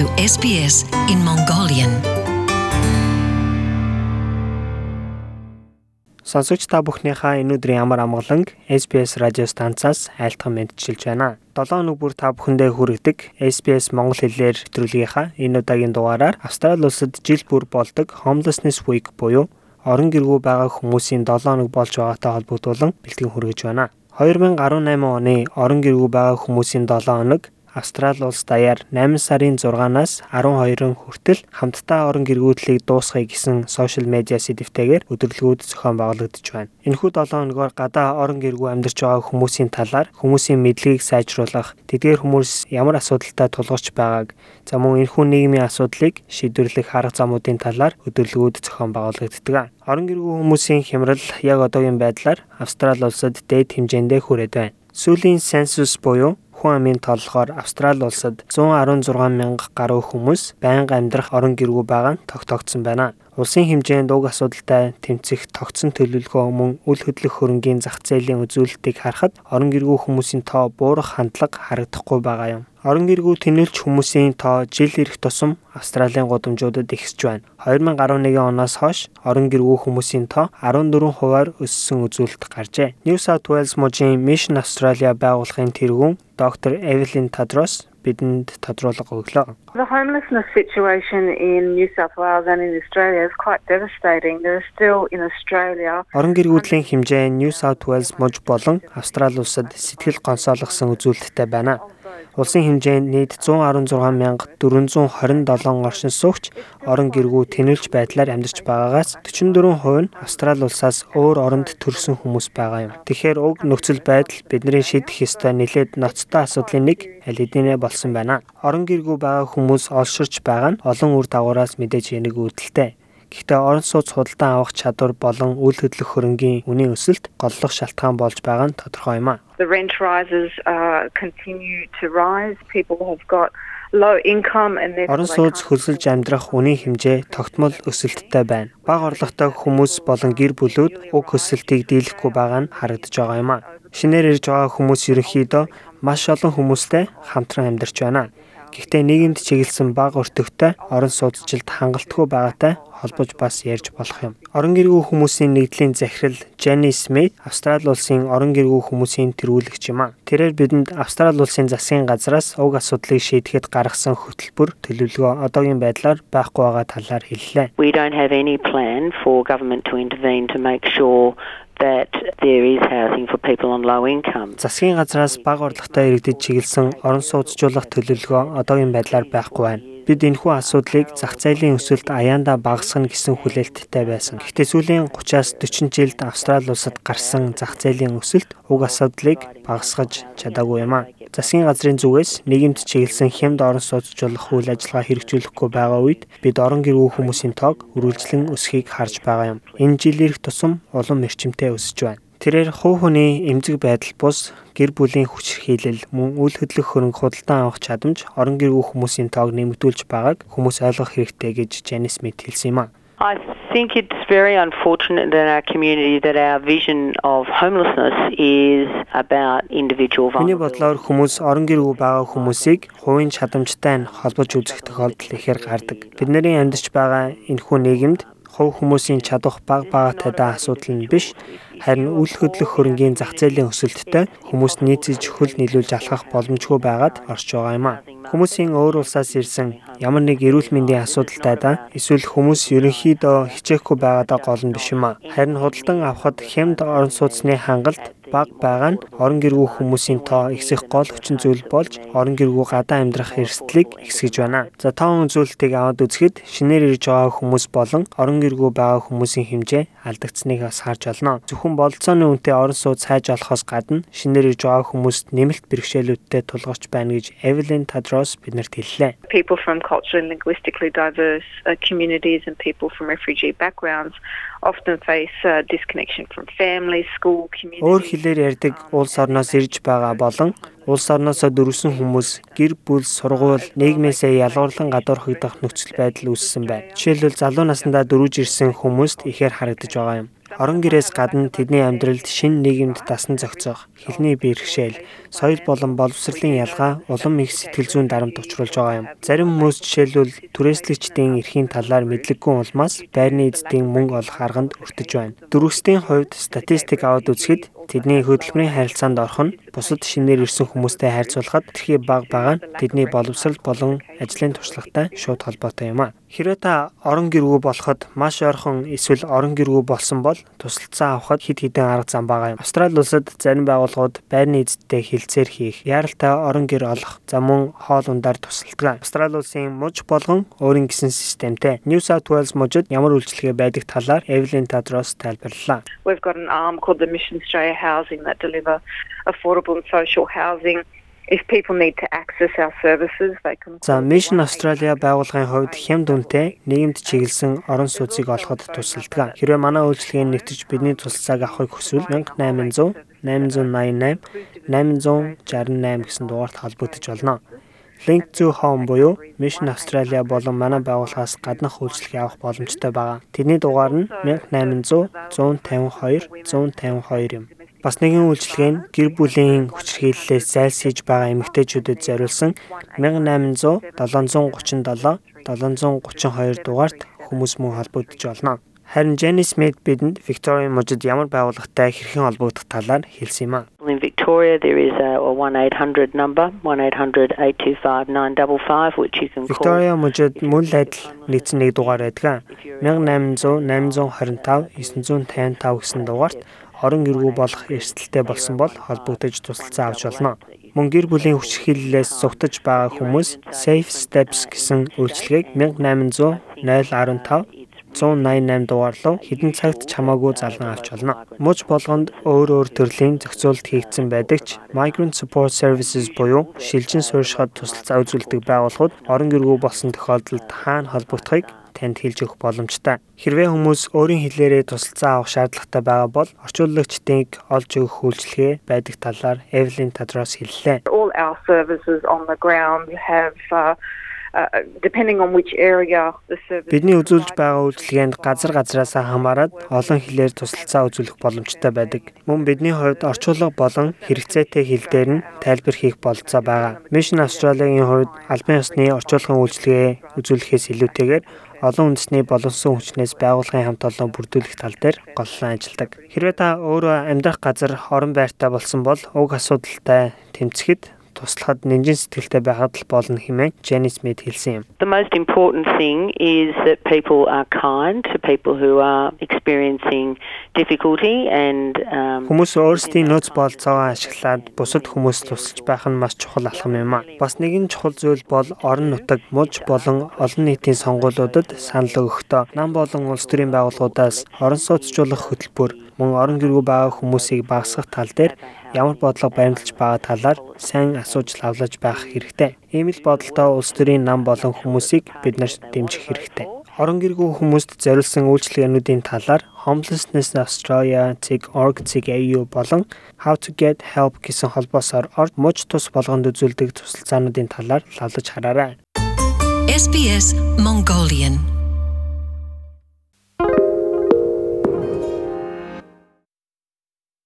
to SBS in Mongolian. Сонсогч та бүхнийхээ энэ өдрийн ямар амгаланг SBS радио станцаас айлтган мэдчилж байна. 7 өнөг бүр та бүхэндээ хүргэдэг SBS Монгол хэлээр нэвтрүүлгийнхаа энэ удаагийн дугаараар Австрали улсад жил бүр болдог Homelessness Week буюу орон гэргүй байгаа хүмүүсийн 7 өнөг болж байгаатай холбогдуулан бэлтгэн хүргэж байна. 2018 оны орон гэргүй байгаа хүмүүсийн 7 өнөг Австрали улс даяар 8 сарын 6-наас 12 хүртэл хамтдаа орон гэргүүдлийг дуусгая гэсэн сошиал медиа сэдвтэйгээр өдөрлгүүд зохион байгуулагдаж байна. Энэхүү 7 өнөгөөр гадаа орон гэргүй амьдарч байгаа хүмүүсийн талаар хүмүүсийн мэдлэгийг сайжруулах, тэдгээр хүмүүс ямар асуудалтай тулгарч байгааг, за мөн энэхүү нийгмийн асуудлыг шийдвэрлэх арга замуудын талаар өдөрлгүүд зохион байгуулагддаг. Орон гэргүй хүмүүсийн хямрал яг одоогийн байдлаар Австрали улсад дээд хэмжээндээ хүрээд байна. Сүүлийн сенсус буюу хүн амын толгоор Австрали улсад 116 мянга гаруй хүмүүс байнга амьдрах орон гэргүй байгаа нь тогтоогдсон байна. Улсын хэмжээнд уг асуудалтай тэмцэх тогтсон төлөвлөгөө мөн үл хөдлөх хөрөнгийн зах зээлийн үзүүлэлтийг харахад орон гэргүй хүмүүсийн тоо буурах хандлага харагдахгүй байгаа юм. Орон гэргүй тэнэлж хүмүүсийн тоо жил ирэх тусам Австралийн гудамжуудад ихсэж байна. 2011 оноос хойш орон гэргүй хүмүүсийн тоо 14 хувиар өссөн үзүүлэлт гаржээ. New South Wales мужийн Mission Australia байгууллагын тэргүүн доктор Evelyn Tadros бидэнд тодруулга өглөө. The homelessness situation in New South Wales and in Australia is quite devastating. There are still in Australia Орон гэргүүдлийн хэмжээ New South Wales мужи болон Австрали улсад сэтгэл гонсоологсон үзүүлэлттэй байна. Улсын хэмжээнд нийт 116,427 оршин суугч орон гэргүй тэнэлж байдлаар амьдарч байгаагаас 44% нь Австрали улсаас өөр оронд төрсэн хүмүүс байгаа юм. Тэгэхээр уг нөхцөл байдал бидний шийдэх ёстой нэлээд ноцтой асуудлын нэг аль хэдийнэ болсон байна. Орон гэргүй байгаа хүмүүс олширч байгаа нь олон үр дагавараас мэдээж энийг үүдэлтэй. Гэхдээ орон сууц худалдан авах чадвар болон үйл хөдлөх хөрөнгийн үнийн өсөлт голлох шалтгаан болж байгаа нь тодорхой юм а. The rent rises uh, continue to rise. People have got Орон сууц хөлсөлж амьдрах үнийн хэмжээ тогтмол өсөлттэй байна. Бага орлоготой хүмүүс болон гэр бүлүүд уг өсөлтийг дийлэхгүй байгаа нь харагдаж байгаа юм а. Шинээр ирж байгаа хүмүүс ерөнхийдөө маш олон хүмүүстэй хамтран амьдарч байна. Гэхдээ нийгэмд чиглэсэн бага өртөгтэй орон сууцчлалд хангалтгүй байгаатай холбож бас ярьж болох юм. Орон гэргүй хүмүүсийн нэгдлийн захирал Jenny Smith Австрали улсын орон гэргүй хүмүүсийн тэргүүлэгч юм а. Тэрээр бидэнд Австрали улсын засгийн газраас уг асуудлыг шийдэхэд гаргасан хөтөлбөр төлөвлөгөө одоогийн байдлаар байхгүй байгаа талаар хэллээ. We don't have any plan for government to intervene to make sure that there is housing for people on low income. Засгийн газраас бага орлоготой иргэдэд чиглэсэн орон сууцжуулах төлөвлөгөө одоогийн байдлаар байхгүй байна. Бид энэхүү асуудлыг зах зээлийн өсөлт аяанда багасгах гэсэн хүлээлттэй байсан. Гэхдээ сүүлийн 30-аас 40 жилд Австрали улсад гарсан зах зээлийн өсөлт уг асуудлыг багасгаж чадаагүй юм а. Засгийн газрын зүгээс нийгэмд чиглэсэн хямд орон сууцжуулах үйл ажиллагаа хэрэгжүүлэхгүй байгаа үед бид орон гэргүй хүмүүсийн тоог үргэлжлэн өсөхийг харж байгаа юм. Энэ жил ирэх тусам улам эрчимтэй өсөж байна. Тэрээр хувь хүний эмзэг байдал бус гэр бүлийн хүчирхийлэл мөн үйл хөдлөх хөрөнгө худалдан авах чадамж орон гэргүй хүмүүсийн тоог нэмэгдүүлж байгааг хүмүүс ойлгох хэрэгтэй гэж Жанис Смит хэлсэн юм а. I think it's very unfortunate in our community that our vision of homelessness is about individual violence. Миний бодлоор хүмүүс орон гэргүй байгаа хүмүүсийг хувийн чадамжтай нь холбож үзэх тохиолдол ихээр гардаг. Бидний амьдарч байгаа энэхүү нийгэмд хувь хүмүүсийн чадах баг багатай да асуудал нь биш харин үл хөдлөх хөрөнгийн зах зээлийн өсөлттэй хүмүүс нийцэж хөл нийлүүлж алхах боломжгүй байгаад орж байгаа юм а. Хүмүүсийн өөр улсаас ирсэн ямар нэг эрүүл мэндийн асуудалтай да эсвэл хүмүүс ерөнхийдөө хичээхгүй байгаадаа гол нь биш юм а. Харин худалдан авахд хямд орон сууцны хангалт бага байгаа нь орон гэргүй хүмүүсийн тоо ихсэх гол хүчин зүйл болж орон гэргүй гадаа амьдрах эрсдлийг ихсгэж байна. За тоон үзүүлэлтийг аваад үзэхэд шинээр ирж байгаа хүмүүс болон орон гэргүй байгаа хүмүүсийн хэмжээ алдагдсныг бас харж олно. Зөвхөн бололцооны үнэтэй орон сууц хайж олохоос гадна шинээр ирж байгаа хүмүүст нэмэлт бэрхшээлүүдтэй тулгарч байна гэж Evelyn Tadros биднэрт хэллээ. People from culturally and linguistically diverse uh, communities and people from refugee backgrounds often face uh, disconnection from family, school, community. Хэлээр ярьдаг улс орноос ирж байгаа болон улс орноосоо дөрвсөн хүмүүс гэр бүл, сургууль, нийгмээсээ ялгуурлан гадуурхагдах нөхцөл байдал үүссэн байна. Жишээлбэл залуу насндаа дөрвж ирсэн хүмүүст ихээр харагдаж байгаа юм. Орон гэрээс гадна тэдний амьдралд шин нийгэмд дасан зохицох, хэлний бэрхшээл, соёл болон боловсролын ялгаа улам их сэтгэл зүйн дарамт учруулж байгаа юм. Зарим хүмүүс жишээлбэл түрээслэгчдийн эрхийн талаар мэдлэггүй улмаас байрны эзэдийн мөнгө олох арганд өртөж байна. Дөрвөстийн хувьд статистик аваад үзэхэд тэдний хөдөлмөрийн харилцаанд орох нь бусад шинээр ирсэн хүмүүстэй харьцуулахад тэрхий бага байгаа нь тэдний боловсрол болон ажлын туршлагатай шууд холбоотой юм а. Хэрвээ та орон гэргүй болоход маш ойрхон эсвэл орон гэргүй болсон бол тусалцаа авахд хэд хэдэн арга зам байгаа юм. Австрали улсад зарим байгууллагууд байрны эзэдтэй хилцээр хийх, яаралтай орон гэр олох, за мөн хоол ундаар тусалдаг. Австрали улсын муж болгон өөрийн гэсэн системтэй. New South Wales мужид ямар үйлчилгээ байдаг талаар Evelyn Tadros тайлбарллаа. We've got an arm called the Mission Australia Housing that deliver affordable and social housing if people need to access our services they can За Mission Australia байгууллагын хувьд хямд үнэтэй нийгэмд чиглэсэн орон сууцыг олоход тусалдаг. Хэрвээ манай үйлчилгээнд нэвтэрч бидний тусалцааг авахыг хүсвэл 1800 888 868 гэсэн дугаард холбогдож болно. Link to Home буюу Mission Australia болон манай байгууллагаас гаднах үйлчилгээ авах боломжтой байгаа. Тэдний дугаар нь 1800 152 152 юм. Бас нэгэн үйлчилгээ нь гэр бүлийн хүчирхийллээс зайлсхийж байгаа эмэгтэйчүүдэд зориулсан 1800 737 732 дугаарт хүмүүс мөн холбогдож болно. Харин Jenny Smith бидэнд Victoria мужид ямар байгууллагатай хэрхэн холбогдох талаар хэлсэн юм а. In Victoria, there is a 1-800 number, 1-800-825-955, which you can call. Victoria мужид мөн л адил нийцэн нэг дугаар байдаг. 1800 825 955 гэсэн дугаарт орон гэргүй болох эрсдэлтэй болсон бол холбогдож тусалцаа авч болно. Мөн гэр бүлийн хүчирхийллээс зугтаж байгаа хүмүүс Safe Steps гэсэн үйлчилгээг 1800 015 188 дугаар руу хэдэн цагт чамаагүй залган авч болно. Муж болгонд өөр өөр төрлийн зохицуулт хийгдсэн байдаг ч Migrant Support Services буюу шилжин суурьшихад тусалцаа үзүүлдэг байгууллагууд орон гэргүй болсон тохиолдолд хаана холбогдохыг танд хэлж өгөх боломжтой. Хэрвээ хүмүүс өөрийн хэлээрээ тусалцаа авах шаардлагатай байгаа бол орчуулагчдыг олж өгөх үйлчилгээ байдаг талаар Evelyn Tadros хэллээ. all our services on the ground have uh, uh, Бидний үзүүлж байгаа үйлчилгээнд газар газраасаа хамаарат олон хэлээр тусалцаа үзүүлэх боломжтой байдаг. Мөн бидний хувьд орчуулга болон хэрэгцээтэй хэл дээр нь тайлбар хийх бололцоо байгаа. Mission Australia-гийн хувьд албан ёсны орчуулгын үйлчилгээ үзүүлэхээс илүүтэйгээр олон үндэсний болонсон хүчнээс байгууллагын хамт олон бүрдүүлэх тал дээр голлон ажилладаг. Хэрвээ та өөрөө амьдрах газар орон байртай болсон бол уг асуудалтай тэмцэхэд туслахад нэмжин сэтгэлтэй байхад л болно хэмээн Jenny Smith хэлсэн юм. The most important thing is that people are kind to people who are experiencing difficulty and um, Хүмүүс өөрсдийн нөөц болцоогоо ашиглаад бусад хүмүүст тусалж байх нь маш чухал алхам юм а. Бас нэгэн чухал зүйл бол орон нутаг, муж болон олон нийтийн сонгуулиудад санал өгөхдөө нам болон улс төрийн байгууллагуудаас орон сууцжуулах хөтөлбөр мөн орон гэргүй байгаа хүмүүсийг багасгах тал дээр ямар бодлого баримталж байгаа талаар сайн асууж лавлаж байх хэрэгтэй. Ийм л бодолтой улс төрийн нам болон хүмүүсийг бид нарт дэмжих хэрэгтэй. Орон гэргүй хүмүүст зориулсан үйлчилгээнүүдийн талаар Homelessness Australia.org.au болон How to Get Help гэсэн холбоосоор орж муж тус болгонд үзүүлдэг тусалцаануудын талаар лавлаж хараарай. SBS Mongolian